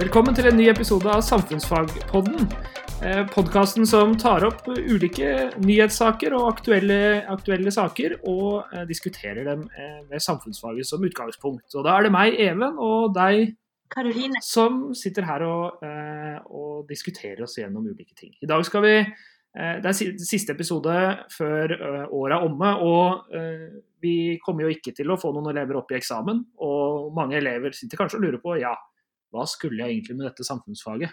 Velkommen til en ny episode av Samfunnsfagpodden. Eh, Podkasten som tar opp ulike nyhetssaker og aktuelle, aktuelle saker, og eh, diskuterer dem eh, med samfunnsfaget som utgangspunkt. Og Da er det meg, Even, og deg, Karoline. som sitter her og, og diskuterer oss gjennom ulike ting. I dag skal vi Det er siste episode før året er omme, og vi kommer jo ikke til å få noen elever opp i eksamen. Og mange elever sitter kanskje og lurer på ja, hva skulle jeg egentlig med dette samfunnsfaget?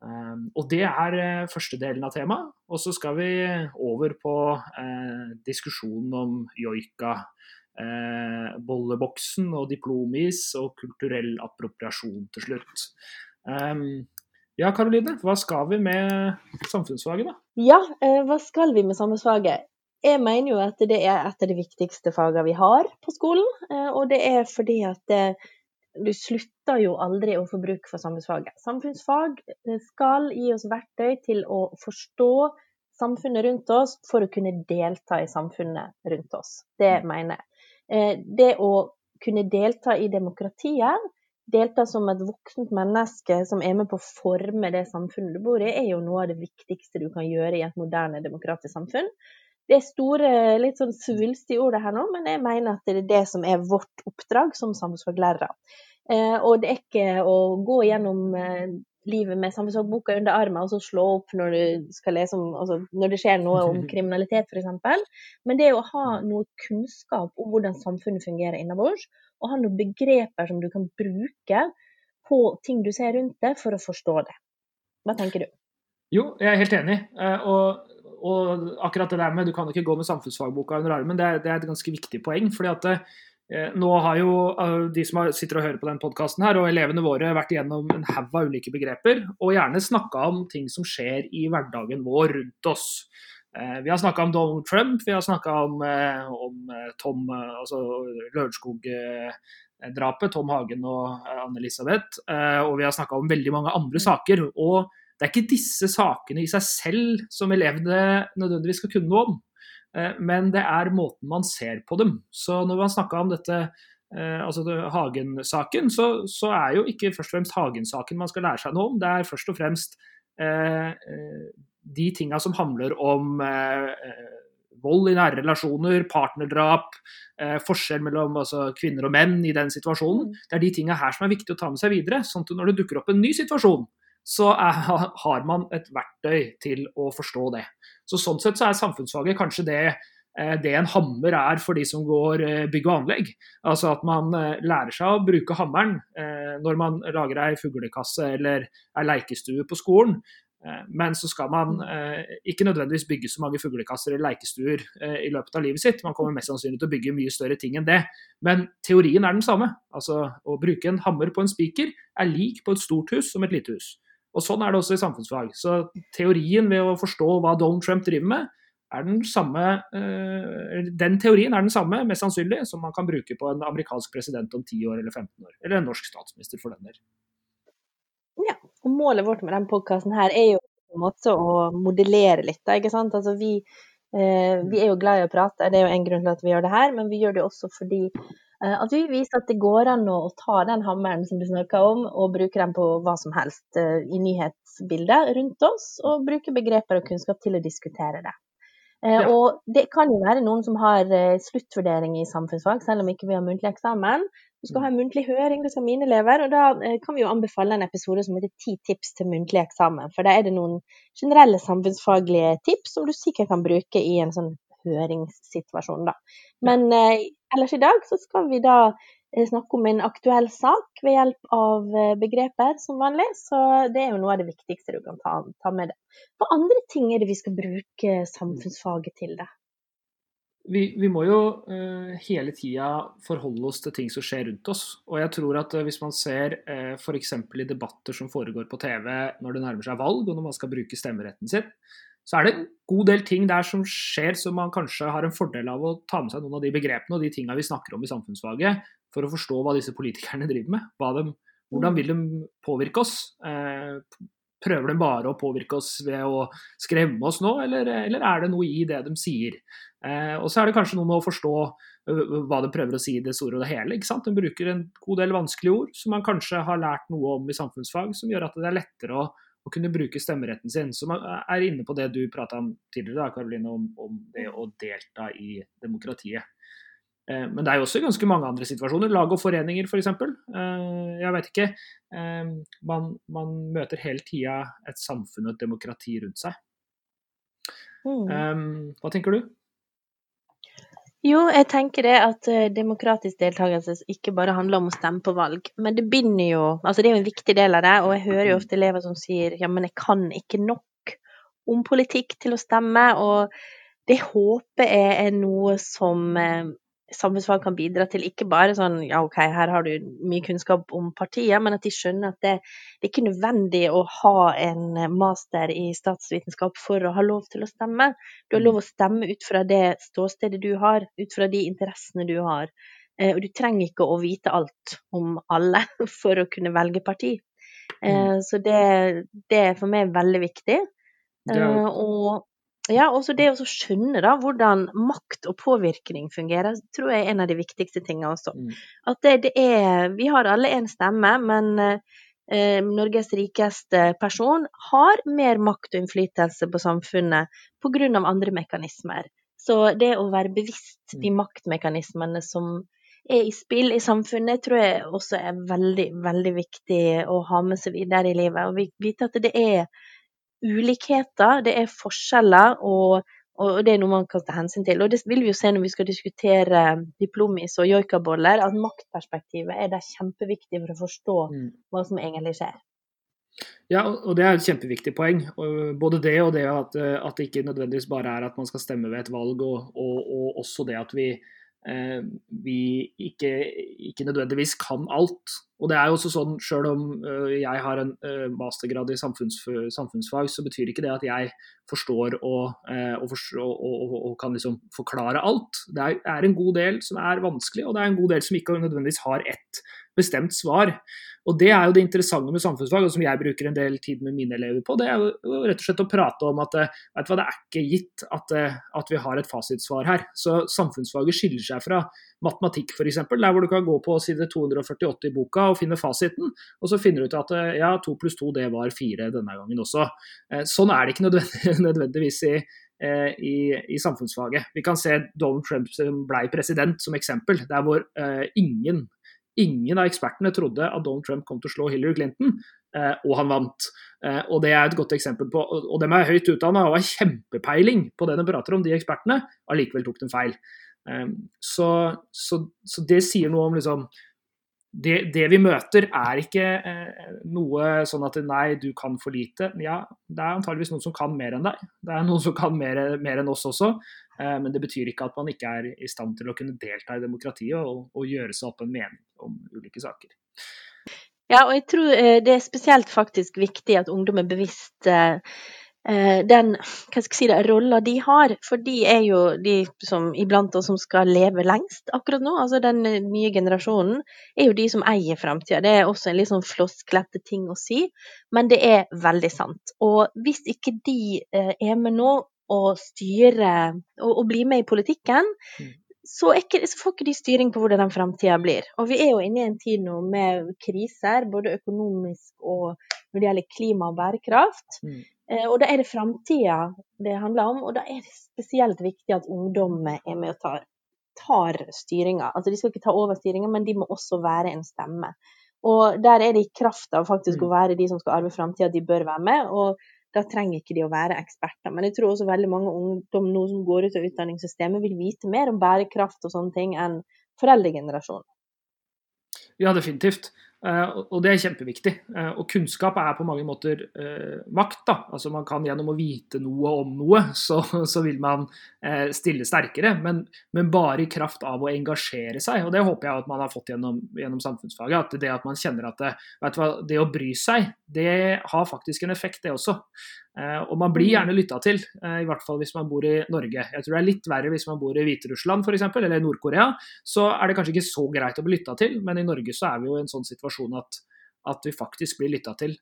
Um, og det er uh, første delen av temaet. Og så skal vi over på uh, diskusjonen om joika, uh, bolleboksen og diplomis og kulturell appropriasjon til slutt. Um, ja, Karoline, hva skal vi med samfunnsfaget, da? Ja, hva skal vi med samfunnsfaget? Jeg mener jo at det er et av de viktigste fagene vi har på skolen. Og det er fordi at du slutter jo aldri å få bruk for samfunnsfaget. Samfunnsfag eh, skal gi oss verktøy til å forstå samfunnet rundt oss for å kunne delta i samfunnet rundt oss. Det mener jeg. Eh, Det å kunne delta i demokratiet, delta som et voksent menneske som er med på å forme det samfunnet du bor i, er jo noe av det viktigste du kan gjøre i et moderne demokratisk samfunn. Det er store, litt sånn svulstige ord det her nå, men jeg mener at det er det som er vårt oppdrag som samfunnsfaglærere. Eh, og det er ikke å gå gjennom eh, livet med samfunnsfagboka under armen og så slå opp når du skal lese altså når det skjer noe om kriminalitet f.eks. Men det er å ha noe kunnskap om hvordan samfunnet fungerer innabords, og ha noen begreper som du kan bruke på ting du ser rundt deg, for å forstå det. Hva tenker du? Jo, jeg er helt enig. Eh, Og, og akkurat det der med du kan ikke gå med samfunnsfagboka under armen, det er, det er et ganske viktig poeng. fordi at eh, nå har jo eh, de som sitter og hører på den podkasten her, og elevene våre vært igjennom en haug av ulike begreper, og gjerne snakka om ting som skjer i hverdagen vår rundt oss. Eh, Vi har snakka om Donald Trump, vi har snakka om, eh, om eh, Tom, eh, altså Lørenskog-drapet, Tom Hagen og Anne-Elisabeth, og vi har snakka om veldig mange andre saker. og det er ikke disse sakene i seg selv som elevene nødvendigvis skal kunne noe om, eh, men det er måten man ser på dem. Så når man snakka om dette, eh, altså Hagen-saken, så, så er jo ikke først og fremst Hagen-saken man skal lære seg noe om, det er først og fremst eh, eh, de tinga som handler om eh, eh, vold i nære relasjoner, partnerdrap, eh, forskjell mellom altså, kvinner og menn i den situasjonen. Det er de tinga her som er viktig å ta med seg videre. sånn at når det dukker opp en ny situasjon, så er, har man et verktøy til å forstå det. Så Sånn sett så er samfunnsfaget kanskje det, eh, det en hammer er for de som går eh, bygg og anlegg. Altså at man eh, lærer seg å bruke hammeren når man lager ei fuglekasse eller ei leikestue på skolen. Men så skal man ikke nødvendigvis bygge så mange fuglekasser eller leikestuer i løpet av livet sitt. Man kommer mest sannsynlig til å bygge mye større ting enn det. Men teorien er den samme. Altså Å bruke en hammer på en spiker er lik på et stort hus som et lite hus. Og Sånn er det også i samfunnsfag. Så teorien ved å forstå hva Donald Trump driver med, er den samme eh, Den teorien er den samme, mest sannsynlig, som man kan bruke på en amerikansk president om 10 år eller 15 år. Eller en norsk statsminister, for den del. Ja, og målet vårt med denne podkasten er jo på en måte å modellere litt, ikke sant. Altså vi, eh, vi er jo glad i å prate, det er jo en grunn til at vi gjør det her, men vi gjør det også fordi at vi viser at det går an å, ta den hammeren som du snakka om, og bruke den på hva som helst eh, i nyhetsbildet rundt oss, og bruke begreper og kunnskap til å diskutere det. Eh, Ja. Og det kan jo være noen som har eh, sluttvurdering i samfunnsfag, selv om ikke vi har muntlig eksamen. Du skal ha en muntlig høring, det skal mine elever. Og da eh, kan vi jo anbefale en episode som heter 'Ti tips til muntlig eksamen'. For da er det noen generelle samfunnsfaglige tips som du sikkert kan bruke i en sånn høringssituasjon, da. Men eh, ellers i dag så skal vi da eh, snakke om en aktuell sak ved hjelp av eh, begreper som vanlig. Så det er jo noe av det viktigste du kan ta, ta med deg. Hva andre ting er det vi skal bruke samfunnsfaget til, da? vi, vi må jo uh, hele tida forholde oss til ting som skjer rundt oss. Og jeg tror at hvis man ser uh, f.eks. i debatter som foregår på TV når det nærmer seg valg, og når man skal bruke stemmeretten sin, så er det en god del ting der som skjer som man kanskje har en fordel av å ta med seg noen av de begrepene og de tinga vi snakker om i samfunnsfaget, for å forstå hva disse politikerne driver med. De, hvordan vil de påvirke oss? Eh, prøver de bare å påvirke oss ved å skremme oss nå, eller, eller er det noe i det de sier? Eh, og så er det kanskje noe med å forstå hva de prøver å si i det store og det hele. ikke sant? De bruker en god del vanskelige ord som man kanskje har lært noe om i samfunnsfag, som gjør at det er lettere å, å kunne bruke stemmeretten sin. Man er inne på det du prata om tidligere, da, Karoline, om, om, det å delta i demokratiet. Eh, men det er jo også ganske mange andre situasjoner. Lag og foreninger, f.eks. For eksempel. eh, jeg vet ikke. Eh, man, man møter hele tida et samfunn og et demokrati rundt seg. Mm. Eh, hva tenker du? Jo, jeg tenker det at eh, demokratisk deltakelse ikke bare handler om å stemme på valg, men det binder jo Altså det er jo en viktig del av det, og jeg hører jo ofte elever som sier ja, men jeg kan ikke nok om politikk til å stemme, og det håper jeg er noe som eh, samfunnsfag kan bidra til. Ikke bare sånn ja, OK, her har du mye kunnskap om partiet, men at de skjønner at det, det er ikke nødvendig å ha en master i statsvitenskap for å ha lov til å stemme. Du har lov å stemme ut fra det ståstedet du har, ut fra de interessene du har. Eh, og du trenger ikke å vite alt om alle for å kunne velge parti. Eh, så det, det er for meg veldig viktig. Eh, og ja, også det å skjønne da hvordan makt og påvirkning fungerer, tror jeg er en av de viktigste tingene også. Mm. At det, det er Vi har alle én stemme, men eh, Norges rikeste person har mer makt og innflytelse på samfunnet pga. andre mekanismer. Så det å være bevisst de maktmekanismene som er i spill i samfunnet, tror jeg også er veldig, veldig viktig å ha med seg videre i livet. Og vi- vite at det er ulikheter, det er forskjeller, og, og det er noe man kan ta hensyn til. Og det vil vi jo se når vi skal diskutere diplomis og joikaboller, at maktperspektivet er der kjempeviktig for å forstå Mm. hva som egentlig skjer. Ja, og det er et kjempeviktig poeng. Både det og det at, at det ikke nødvendigvis bare er at man skal stemme ved et valg, og, og, og også det at vi, vi ikke, ikke nødvendigvis kan alt. Og det er jo også sånn, Selv om eh, jeg har en eh, mastergrad i samfunns, samfunnsfag, så betyr ikke det at jeg forstår og, eh, og, og, og, kan liksom forklare alt. Det er en god del som er vanskelig, og det er en god del som ikke nødvendigvis har ett bestemt svar. Og Det er jo det interessante med samfunnsfag, og som jeg bruker en del tid med mine elever på. Det er jo rett og slett å prate om at eh, vet du hva, det er ikke gitt at, eh, at vi har et fasitsvar her. Så Samfunnsfaget skiller seg fra matematikk f.eks., der hvor du kan gå på side 248 i boka og finne fasiten, og så finner du ut at eh, ja, to pluss to det var fire denne gangen også. Sånn er det ikke nødvendigvis i, i, i samfunnsfaget. Vi kan se Donald Trump som ble president som eksempel, der hvor eh, ingen Ingen av ekspertene trodde at Donald Trump kom til å slå Hillary Clinton, eh, og han vant. Eh, og Det er et godt eksempel på Og, dem er høyt utdanna og har kjempepeiling på det de prater om, de ekspertene. Allikevel tok de feil. Eh, så, så, så det sier noe om liksom det, det vi møter, er ikke eh, noe sånn at nei, du kan for lite. Ja, det er antageligvis noen som kan mer enn deg. Det er noen som kan mer, mer enn oss også. Eh, men det betyr ikke at man ikke er i stand til å kunne delta i demokratiet og, og gjøre seg opp en mening om ulike saker. Ja, og jeg tror eh, det er spesielt faktisk viktig at ungdom er bevisst eh, den hva skal jeg si det, rolla de har. For de er jo de som iblant oss som skal leve lengst akkurat nå. Altså Den eh, nye generasjonen er jo de som eier framtida. Det er også en litt sånn flosklete ting å si, men det er veldig sant. Og hvis ikke de eh, er med nå og styrer og, og blir med i politikken, Mm. så, ikke, så får ikke de styring på hvordan den framtida blir. Og vi er jo inne i en tid nå med kriser, både økonomisk og når det gjelder klima og bærekraft. Mm. Eh, og da er det framtida det handler om, og da er det spesielt viktig at ungdom er med og tar, tar styringa. Altså de skal ikke ta over styringa, men de må også være en stemme. Og der er det i kraft av faktisk Mm. å være de som skal arve framtida, de bør være med. og da trenger ikke de å være eksperter. Men jeg tror også veldig mange ungdom nå som går ut av utdanningssystemet, vil vite mer om bærekraft og sånne ting enn foreldregenerasjonen. Ja, definitivt. Eh, og- det er kjempeviktig. Eh, og kunnskap er på mange måter eh, makt. da. Altså Man kan gjennom å vite noe om noe, så, så vil man stille sterkere. Men, men bare i kraft av å engasjere seg. Og det håper jeg at man har fått gjennom, gjennom samfunnsfaget. At det at man kjenner at det, hva, det å bry seg, det har faktisk en effekt, det også. Eh, og man blir gjerne lytta til, eh, i hvert fall hvis man bor i Norge. Jeg tror det er litt verre hvis man bor i Hviterussland f.eks., eller Nord-Korea. Så er det kanskje ikke så greit å bli lytta til, men i Norge så er vi jo i en sånn situasjon at, at vi faktisk blir lytta til.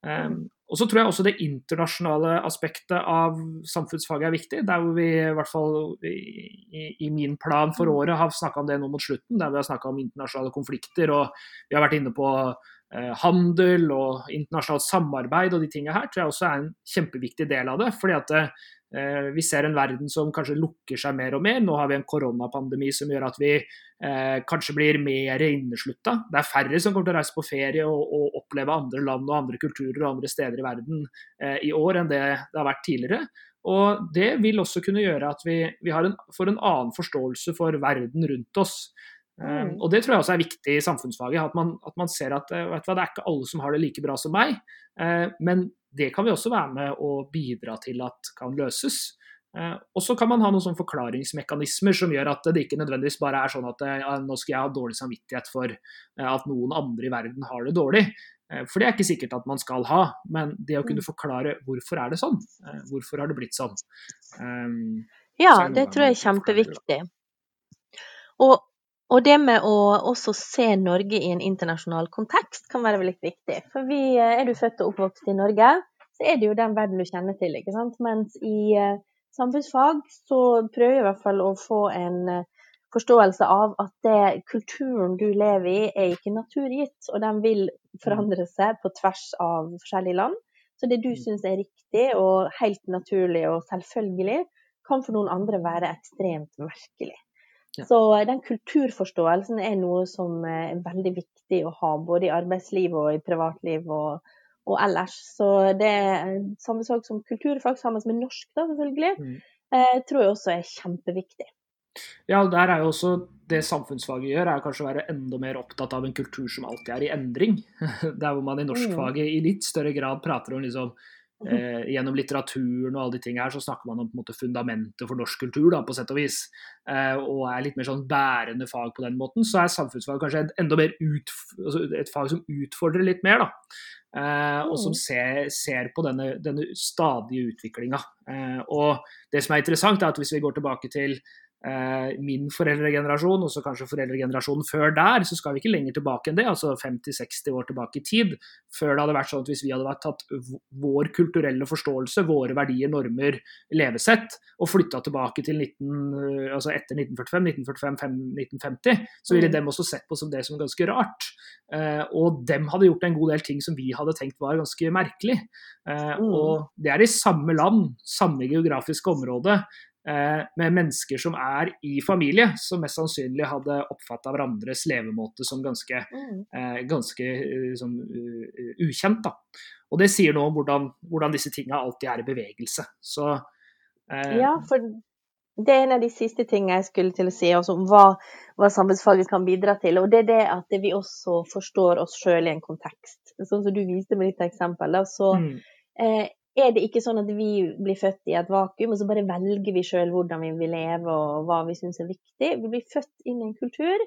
Um, og så tror jeg også det internasjonale aspektet av samfunnsfaget er viktig. Der hvor vi i hvert fall i, i min plan for året har snakka om det nå mot slutten, der vi har snakka om internasjonale konflikter og vi har vært inne på handel og internasjonalt samarbeid og de tingene her, tror jeg også er en kjempeviktig del av det. fordi at Eh, vi ser en verden som kanskje lukker seg mer og mer. Nå har vi en koronapandemi som gjør at vi eh, kanskje blir mer inneslutta. Det er færre som kommer til å reise på ferie og, og oppleve andre land og andre kulturer og andre steder i verden eh, i år enn det det har vært tidligere. Og Det vil også kunne gjøre at vi, vi en, får en annen forståelse for verden rundt oss. Um, og Det tror jeg også er viktig i samfunnsfaget. At man, at man ser at hva, det er ikke alle som har det like bra som meg. Uh, men det kan vi også være med å bidra til at kan løses. Uh, og så kan man ha noen sånne forklaringsmekanismer som gjør at det ikke nødvendigvis bare er sånn at ja, nå skal jeg ha dårlig samvittighet for at noen andre i verden har det dårlig. For det er ikke sikkert at man skal ha, men det å kunne mm. forklare hvorfor er det sånn, hvorfor har det blitt sånn. Um, ja, det tror jeg er kjempeviktig. Og og det med å også se Norge i en internasjonal kontekst kan være veldig viktig. For vi, eh, er du født og oppvokst i Norge, så er det jo den verden du kjenner til. ikke sant? Mens i uh, samfunnsfag så prøver jeg i hvert fall å få en uh, forståelse av at det kulturen du lever i, er ikke naturgitt. Og den vil forandre seg på tvers av forskjellige land. Så det du mm. syns er riktig og helt naturlig og selvfølgelig, kan for noen andre være ekstremt merkelig. Ja. Så eh, den kulturforståelsen er noe som eh, er veldig viktig å ha, både i arbeidsliv og i privatliv og, og ellers. Så det er samme sak som kulturfag sammen med norsk, da selvfølgelig, mm. eh, tror jeg også er kjempeviktig. Ja, der er jo også det samfunnsfaget gjør, er kanskje å være enda mer opptatt av en kultur som alltid er i endring. Der hvor man i norskfaget mm. i litt større grad prater om liksom Eh, gjennom litteraturen og alle de tingene her, så snakker man om på en måte fundamentet for norsk kultur, da, på sett og vis. Eh, og er litt mer sånn bærende fag på den måten. Så er samfunnsfag kanskje et, enda mer ut, altså et fag som utfordrer litt mer, da. Eh, og som mm. ser, ser på denne, denne stadige utviklinga. Eh, og det som er interessant, er at hvis vi går tilbake til min foreldregenerasjon, og så kanskje foreldregenerasjonen før der, så skal vi ikke lenger tilbake enn det, altså 50-60 år tilbake i tid, før det hadde vært sånn at hvis vi hadde tatt vår kulturelle forståelse, våre verdier, normer, levesett, og flytta tilbake til 19, eh, altså etter 1945, 1945, 1950, så ville mm. dem også sett på som det som ganske rart. Eh, og dem hadde gjort en god del ting som vi hadde tenkt var ganske merkelig. Mm. Og det er i samme land, samme geografiske område, Eh, med mennesker som er i familie, som mest sannsynlig hadde oppfatta hverandres levemåte som ganske, mm. eh, ganske liksom, ukjent. Da. Og det sier noe om hvordan, hvordan disse tinga alltid er i bevegelse. Så, eh... Ja, for det er en av de siste tingene jeg skulle til å si, også om hva, hva samfunnsfaget kan bidra til. Og det er det at vi også forstår oss sjøl i en kontekst. Sånn som du viste med ditt eksempel. Da, så mm. eh, er det ikke sånn at vi blir født i et vakuum, og så bare velger vi sjøl hvordan vi vil leve og hva vi syns er viktig. Vi blir født inn i en kultur,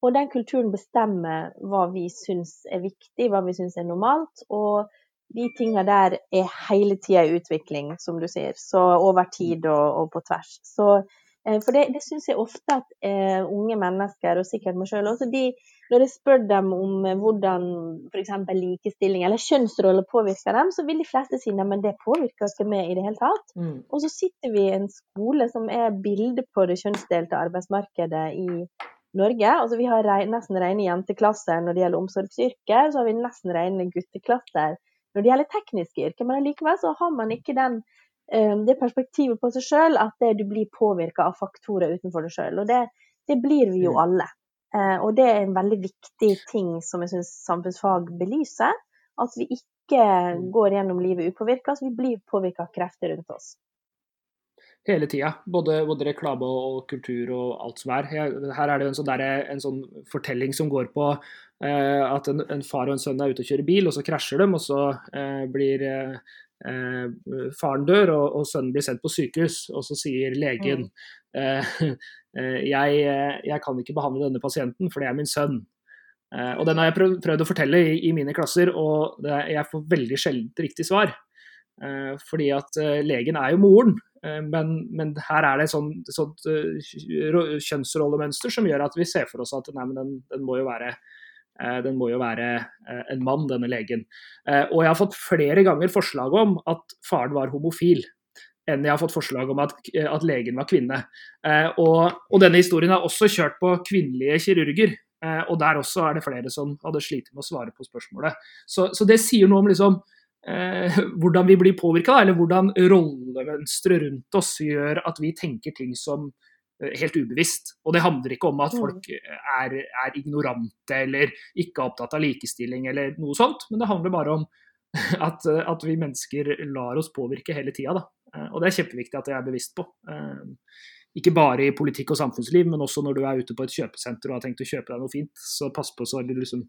og den kulturen bestemmer hva vi syns er viktig, hva vi syns er normalt. Og de tinga der er hele tida i utvikling, som du sier. Så over tid og, og på tvers. Så for det, det syns jeg ofte at eh, unge mennesker, og sikkert meg sjøl også, de, når jeg spør dem om eh, hvordan f.eks. likestilling eller kjønnsroller påvirker dem, så vil de fleste si at det påvirker ikke meg i det hele tatt. Mm. Og så sitter vi i en skole som er bildet på det kjønnsdelte arbeidsmarkedet i Norge. Altså Vi har rein, nesten rene jenteklasser når det gjelder omsorgsyrker, så har vi nesten rene gutteklasser når det gjelder tekniske yrker. Men likevel så har man ikke den Eh, det perspektivet på seg sjøl at du blir påvirka av faktorer utenfor deg sjøl. Og det, det, blir vi jo mm. alle. Eh, og det er en veldig viktig ting som jeg syns samfunnsfag belyser. At vi ikke mm. går gjennom livet upåvirka, så vi blir påvirka av krefter rundt oss. Hele tida. Både, både, reklame og kultur og alt som er. Her er det en sånn, der, en sånn fortelling som går på eh, at en, en, far og en sønn er ute og kjører bil, og så krasjer de, og så eh, blir eh, eh, faren dør og, og, sønnen blir sendt på sykehus, og så sier legen mm. eh, jeg, jeg, kan ikke behandle denne pasienten, for det er min sønn. Eh, og den har jeg prøvd, prøvd å fortelle i, i, mine klasser, og det, jeg får veldig sjelden riktig svar. Eh, fordi at eh, legen er jo moren, eh, men, men, her er det et sånt, sånt kjønnsrollemønster som gjør at vi ser for oss at nei, den, den må jo være Den må jo være en mann, denne legen. Og jeg har fått flere ganger forslag om at faren var homofil enn jeg har fått forslag om at, at legen var kvinne. Og, og, denne historien er også kjørt på kvinnelige kirurger. Og der også er det flere som hadde slitt med å svare på spørsmålet. Så, så det sier noe om liksom, eh, hvordan vi blir påvirka, eller hvordan rollemønsteret rundt oss gjør at vi tenker ting som eh, helt ubevisst. Og det handler ikke om at mm. folk er, er ignorante eller ikke er opptatt av likestilling eller noe sånt, men det handler bare om at, at vi mennesker lar oss påvirke hele tida. Eh, og det er kjempeviktig at jeg er bevisst på. Eh, ikke bare i politikk og samfunnsliv, men også når du er ute på et kjøpesenter og har tenkt å kjøpe deg noe fint. Så pass på så du liksom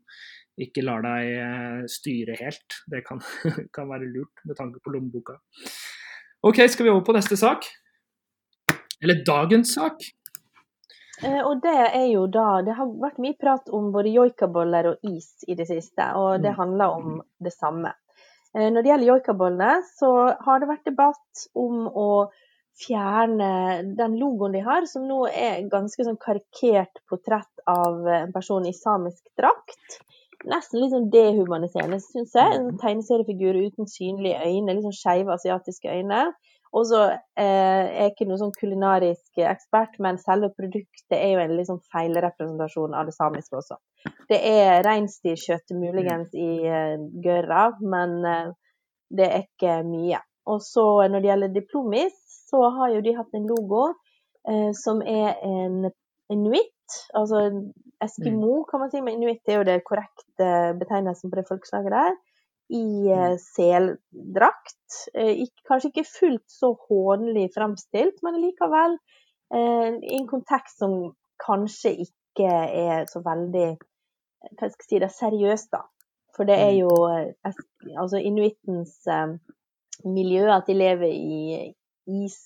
ikke lar deg eh, styre helt. Det kan, kan, være lurt med tanke på lommeboka. OK, skal vi over på neste sak? Eller dagens sak? Eh, og det er jo da Det har vært mye prat om både joikaboller og is i det siste, og det mm. handler om det samme. Eh, når det gjelder joikabollene, så har det vært debatt om å fjerne den logoen de har, som nå er ganske sånn karikert portrett av en person i samisk drakt nesten litt sånn dehumaniserende, syns jeg. En tegneseriefigur uten synlige øyne, litt sånn skeive asiatiske øyne. Og så eh, er jeg ikke noen sånn kulinarisk ekspert, men selve produktet er jo en liksom feilrepresentasjon av det samiske også. Det er reinsdyrkjøtt muligens i eh, gørra, men eh, det er ikke mye. Og så når det gjelder Diplomis, så har jo de hatt en logo eh, som er en inuitt, altså Eskimo, mm. kan man si, men inuitt er jo det korrekte betegnelsen på det folkeslaget der. I eh, mm. seldrakt. Eh, kanskje ikke fullt så hånlig fremstilt, men likevel eh, i en kontekst som kanskje ikke er så veldig hva skal jeg si det, seriøst, da. For det er mm. jo altså inuittens miljø, at de lever i is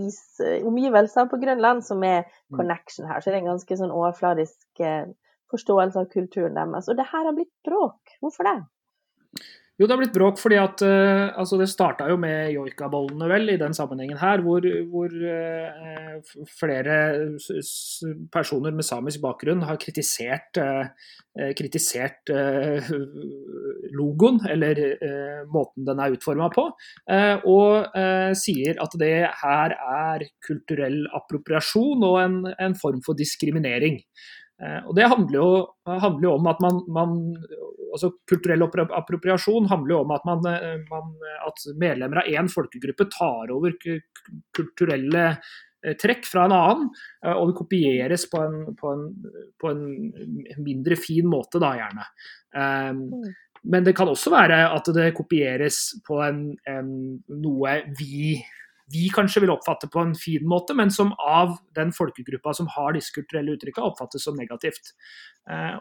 isomgivelser på Grønland som er mm. connection her. Så det er en ganske sånn overfladisk eh, forståelse av kulturen deres. Og det her har blitt bråk. Hvorfor det? Jo, det har blitt bråk fordi at uh, altså det starta jo med joikabollene, vel, i den sammenhengen her, hvor, hvor uh, flere personer med samisk bakgrunn har kritisert, uh, kritisert logoen, eller måten den er utforma på, og sier at det her er kulturell appropriasjon og en, en form for diskriminering. Og Det handler jo, handler jo om at man, man altså Kulturell appropriasjon handler jo om at, man, eh, man, at medlemmer av én folkegruppe tar over kulturelle eh, trekk fra en annen, eh, og det kopieres på en, på en, på en mindre fin måte, da gjerne. Um, men det kan også være at det kopieres på en, en, noe vi vi kanskje vil oppfatte på en fin måte, men som av den folkegruppa som har disse kulturelle uttrykka, oppfattes som negativt.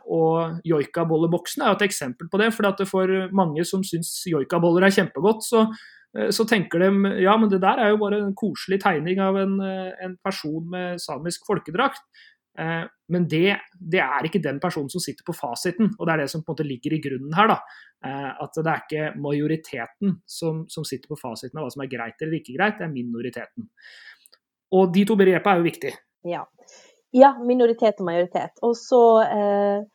Og og joikabolleboksen er jo et eksempel på det. For for mange som syns joikaboller er kjempegodt, så, eh, så, tenker de ja, men det der er jo bare en koselig tegning av en, eh, en person med samisk folkedrakt. Eh, men det, det, er ikke den personen som sitter på fasiten, og det er det som på en måte ligger i grunnen her. da. Eh, at det er ikke majoriteten som, som sitter på fasiten av hva som er greit eller ikke greit, det er minoriteten. Og de to begrepene er jo viktige. Ja. ja minoritet og majoritet. Og så eh,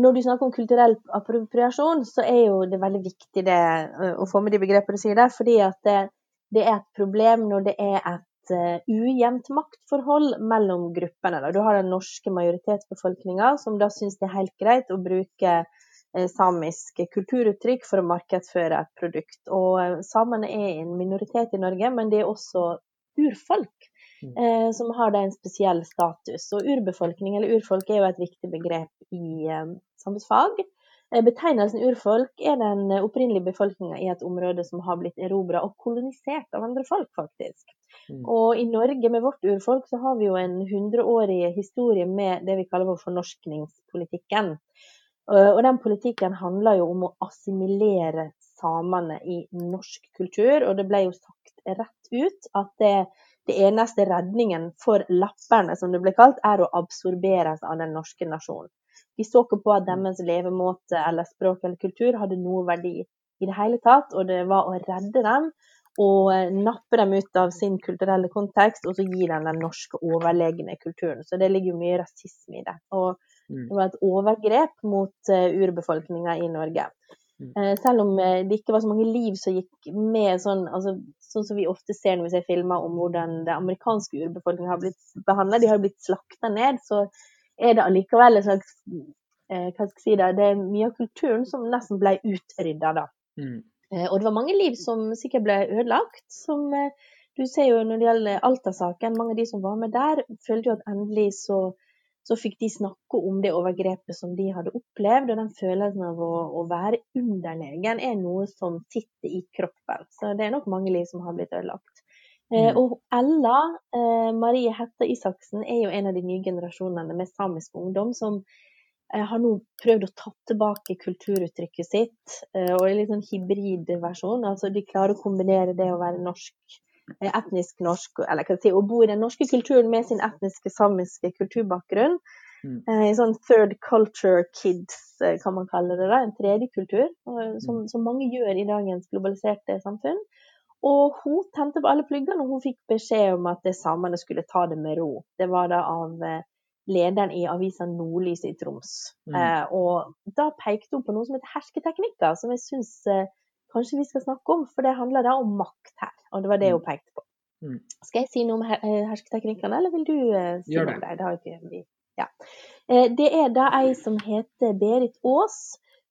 når du snakker om kulturell appropriasjon, så er jo det veldig viktig det, å få med de begrepene du sier der, fordi at det, det er et problem når det er et uh, ujevnt maktforhold mellom gruppene. Du har den norske majoritetsbefolkninga som da syns det er helt greit å bruke uh, samiske kulturuttrykk for å markedsføre et produkt. Og uh, samene er en minoritet i Norge, men de er også urfolk. Mm. som har da en spesiell status. Og urbefolkning, eller urfolk, er jo et viktig begrep i samfunnsfag. Betegnelsen urfolk er den opprinnelige befolkninga i et område som har blitt erobra og kolonisert av andre folk, faktisk. Mm. Og i Norge med vårt urfolk så har vi jo en hundreårig historie med det vi kaller for fornorskningspolitikken. Og den politikken handler jo om å assimilere samene i norsk kultur. Og det ble jo sagt rett ut at det, det eneste redningen for lapperne, som det ble kalt, er å absorberes av den norske nasjonen. De så ikke på at mm. deres levemåte eller språk eller kultur hadde noe verdi i det hele tatt, og det var å redde dem og eh, nappe dem ut av sin kulturelle kontekst, og så gi dem den norske overlegne kulturen. Så det ligger jo mye rasisme i det. Og Mm. Det var et overgrep mot uh, urbefolkninga i Norge. Mm. Uh, selv om det ikke var så mange liv som gikk med sånn, altså, sånn som vi ofte ser når vi ser filmer om hvordan det amerikanske urbefolkninga har blitt behandla. De har blitt slakta ned. Så er det allikevel en slags hva skal jeg si det, det er mye av kulturen som nesten ble utrydda, da. Mm. og det var mange liv som sikkert ble ødelagt. som du ser jo når det gjelder Alta-saken, mange av de som var med der, følte jo at endelig så, så, fikk de snakke om det overgrepet som de hadde opplevd. Og den følelsen av å, å være underlegen er noe som sitter i kroppen. Så det er nok mange liv som har blitt ødelagt. Eh, mm. og Ella eh, Marie Hette Isaksen er jo en av de nye generasjonene med samisk ungdom som eh, har nå prøvd å ta tilbake kulturuttrykket sitt, eh, og en litt sånn hybridversjon. Altså de klarer å kombinere det å være norsk etnisk norsk, eller hva si, å bo i den norske kulturen med sin etniske samiske kulturbakgrunn. Mm. Eh, sånn third culture kids, kan man kalle det. da, En tredje kultur, som, mm. som, mange gjør i dagens globaliserte samfunn. Og hun tente på alle pluggene, og hun fikk beskjed om at samene skulle ta det med ro. Det var da av lederen i avisa Nordlys i Troms. Mm. Eh, og da pekte hun på noe som heter hersketeknikker, som jeg syns eh, kanskje vi skal snakke om, for det handler da om makt her. Og det var det mm. hun pekte på. Mm. Skal jeg si noe om eh, hersketeknikkene, eller vil du eh, si noe om det? Det, ikke. Ja. Uh, det er da ei som heter Berit Aas,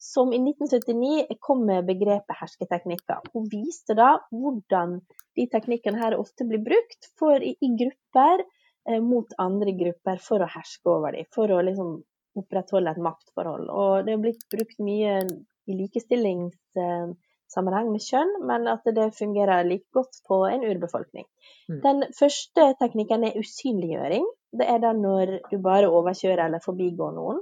som i 1979 kom med begrepet hersketeknikker. Hun viste da hvordan de teknikkene her ofte blir brukt for, i, i grupper eh, mot andre grupper for å herske over dem, for å liksom opprettholde et maktforhold. Og det er blitt brukt mye i likestillingssammenheng med kjønn, men at det fungerer like godt på en urbefolkning. Mm. Den første teknikken er usynliggjøring. Det er da når du bare overkjører eller forbigår noen.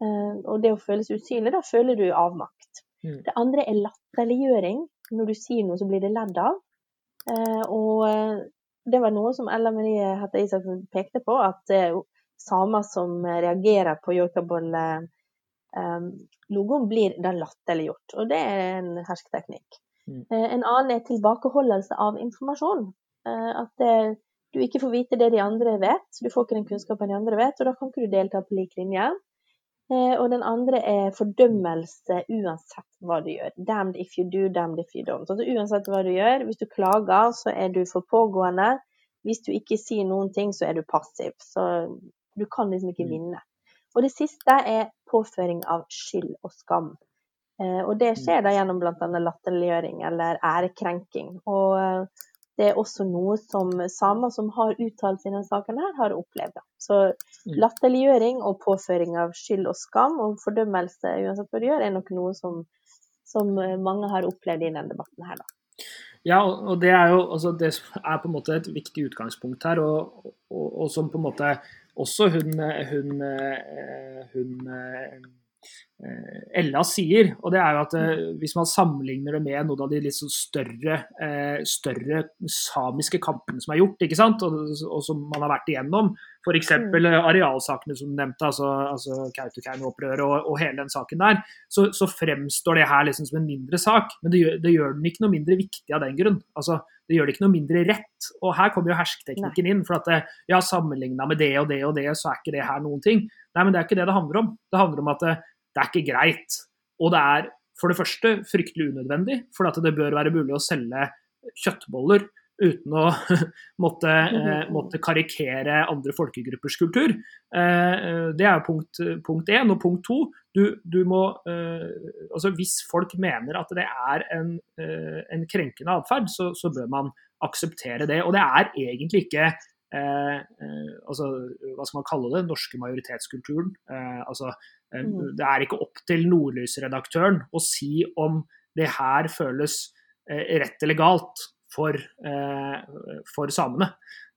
Eh, og det å føles usynlig, da føler du avmakt. Mm. Det andre er latterliggjøring. Når du sier noe, så blir det ledd av. Eh, og eh, det var noe som Ella Marie Hette Isaksen pekte på, at samer som reagerer på joikabolle um, logoen blir da latterliggjort. Og det er en hersketeknikk. Mm. En annen er tilbakeholdelse av informasjon. At det, du ikke får vite det de andre vet. Du får ikke den kunnskapen de andre vet, og da kan ikke du delta på lik linje. Uh, og den andre er fordømmelse uansett hva du gjør. Damned if you do, damned if you don't. Altså uansett hva du gjør, hvis du klager, så er du for pågående. Hvis du ikke sier noen ting, så er du passiv. Så du kan liksom ikke mm. vinne. Og det siste er påføring av skyld og skam. Eh, og det skjer da gjennom bl.a. latterliggjøring eller ærekrenking. Og eh, det er også noe som samer som har uttalt seg i denne saken, her, har opplevd. Så mm. latterliggjøring og påføring av skyld og skam og fordømmelse uansett hva du gjør, er nok noe som, som mange har opplevd i denne debatten her. da. Ja, og det er jo altså det er på en måte et viktig utgangspunkt her, og, og, og som på en måte også hun, hun, eh, hun eh, Ella sier, og det er jo at eh, hvis man sammenligner det med noen av de litt sånn større, større samiske kampene som er gjort, ikke sant? Og, og som man har vært igjennom, F.eks. Mm. arealsakene som du nevnte, altså, altså Kautokeino-opprøret og, og, hele den saken der, så, så fremstår det her liksom som en mindre sak. Men det gjør, det gjør, den ikke noe mindre viktig av den grunn. Altså, det gjør det ikke noe mindre rett. Og her kommer jo hersketeknikken inn. For at det, ja, sammenligna med det og det og det, så er ikke det her noen ting. Nei, men det er ikke det det handler om. Det handler om at det, er ikke greit. Og det er for det første fryktelig unødvendig, for at det bør være mulig å selge kjøttboller uten å måtte, eh, måtte, karikere andre folkegruppers kultur. Eh, det er punkt, punkt én. Og punkt to, du, du må eh, Altså hvis folk mener at det er en, en krenkende atferd, så, så, bør man akseptere det. Og det er egentlig ikke altså, hva skal man kalle det, norske majoritetskulturen. altså, mm. det er ikke opp til Nordlysredaktøren å si om det her føles rett eller galt for, eh, for samene.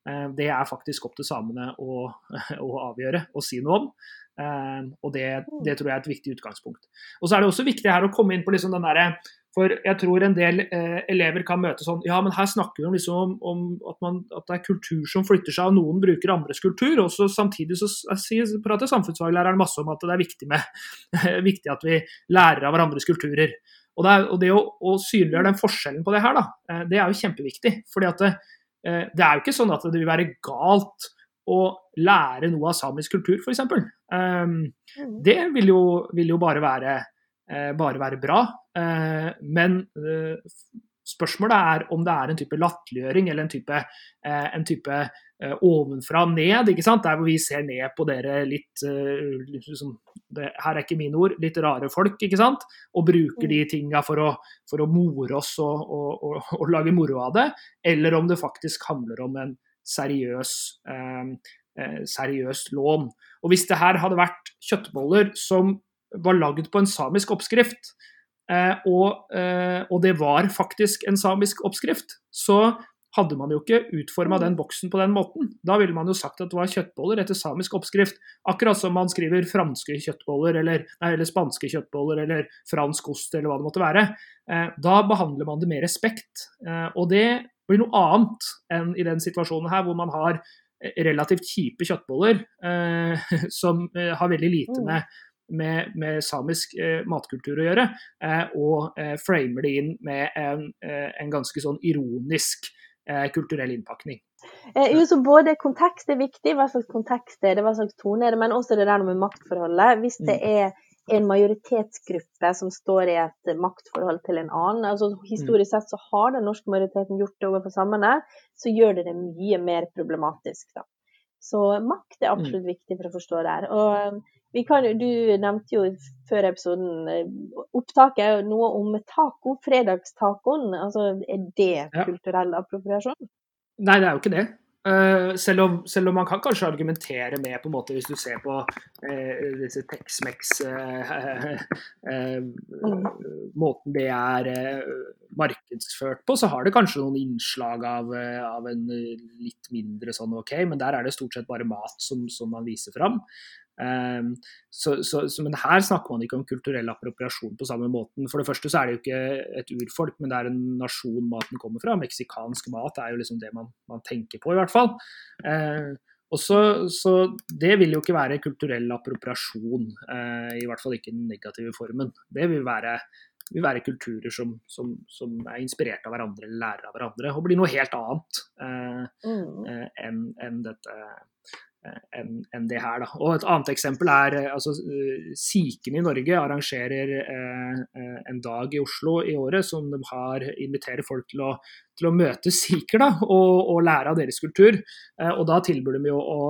Eh, det er faktisk opp til samene å, å avgjøre og si noe om. Og det, det, tror jeg er et viktig utgangspunkt. Og så er det også viktig her å komme inn på liksom den derre For jeg tror en del eh, elever kan møte sånn Ja, men her snakker vi liksom om, om at, man, at, det er kultur som flytter seg, og noen bruker andres kultur. Og så samtidig så prater samfunnsfaglæreren masse om at det er viktig, med, viktig at vi lærer av hverandres kulturer. Og det, er, og det å, å, synliggjøre den forskjellen på det her, da, eh, det er jo kjempeviktig. fordi at det, eh, det, er jo ikke sånn at det vil være galt å lære noe av samisk kultur, f.eks. Um, Mm. det vil jo, vil jo bare, være, eh, bare være bra. Eh, men eh, spørsmålet er om det er en type latterliggjøring eller en type, eh, en type ovenfra og ned. ikke sant? Der hvor vi ser ned på dere litt liksom, det, Her er ikke mine ord, litt rare folk, ikke sant? Og bruker de tinga for, å- for å more oss og, og, og, og lage moro av det. Eller om det faktisk handler om en seriøs, eh, seriøs lån. Og hvis det her hadde vært kjøttboller som var lagd på en samisk oppskrift, og, eh, og det var faktisk en samisk oppskrift, så hadde man jo ikke utforma den boksen på den måten. Da ville man jo sagt at det var kjøttboller etter samisk oppskrift. Akkurat som man skriver franske kjøttboller, eller, nei, eller spanske kjøttboller, eller fransk ost, eller hva det måtte være. Eh, da behandler man det med respekt. Eh, og det blir noe annet enn i den situasjonen her, hvor man har eh, relativt kjipe kjøttboller eh, som eh, har veldig lite Mm. med, med, med samisk eh, matkultur å gjøre, eh, og eh, framer det inn med en, en ganske sånn ironisk kulturell innpakning. Eh, jo, så både kontekst er viktig, hva slags kontekst er det, hva slags tone er det, men også det der med maktforholdet. Hvis det er en majoritetsgruppe som står i et maktforhold til en annen, altså historisk sett så har den norske majoriteten gjort det overfor samene, så gjør det det mye mer problematisk, da. Så makt er absolutt viktig for å forstå det her. Og vi kan, du nevnte jo før episoden eh, opptaket noe om taco, fredagstacoen. Altså, er det kulturell appropriasjon? Nei, det er jo ikke det. Eh, selv, om, selv om man kan kanskje argumentere med, på en måte, hvis du ser på eh, disse Tex-Mex eh, eh, Måten det er eh, markedsført på, så har det kanskje noen innslag av, eh, av en litt mindre sånn OK, men der er det stort sett bare mat som, som man viser fram. Um, så, så, men her snakker man ikke om kulturell appropriasjon på samme måten. For det første så er det jo ikke et urfolk, men det er en nasjon maten kommer fra. Meksikansk mat er jo liksom det man, man tenker på, i hvert fall. Uh, og så, så Det vil jo ikke være kulturell appropriasjon, uh, i hvert fall ikke den negative formen. Det vil være, vil være kulturer som, som, som, er inspirert av hverandre eller lærer av hverandre, og blir noe helt annet eh, Mm. enn enn dette enn en det her. Da. Og Et annet eksempel er eh, altså, eh, Sikene i Norge arrangerer eh, eh, en dag i Oslo i året som de har, inviterer folk til å, til å møte siker da, og, og lære av deres kultur. Eh, og Da tilbyr de jo å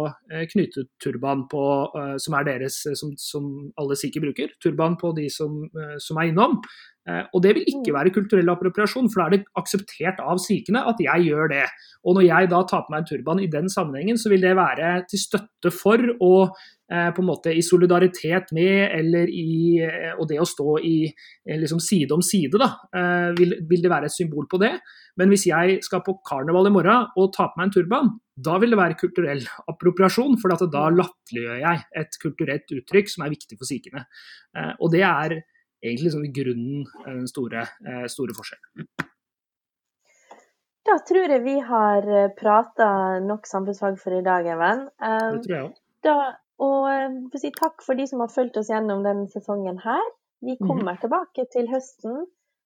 knytte turban på, eh, som er deres, som, som alle sikher bruker, turban på de som, som er innom. Eh, og det vil ikke være kulturell appropriasjon, for da er det akseptert av sikene at jeg gjør det. Og når jeg da tar på meg en turban i den sammenhengen, så vil det være til støtte for og eh, på en måte i solidaritet med, eller i eh, Og det å stå i liksom side om side, da, vil, vil det være et symbol på det. Men hvis jeg skal på karneval i morgen og ta på meg en turban, da vil det være kulturell appropriasjon, for at da latterliggjør jeg et kulturelt uttrykk som er viktig for sikene. Eh, og det er egentlig liksom i grunnen eh, den store, eh, store forskjellen. Da tror jeg vi har prata nok samfunnsfag for i dag, Even. Um, Det tror jeg òg. og si takk for de som har fulgt oss gjennom denne sesongen her. Vi kommer tilbake til høsten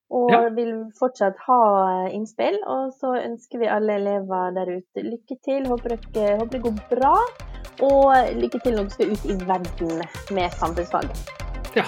og Ja. vil fortsatt ha eh, innspill. Og så ønsker vi alle elever der ute lykke til. Håper, dere, håper det går bra. Og lykke til når dere skal ut i verden med samfunnsfag. Ja.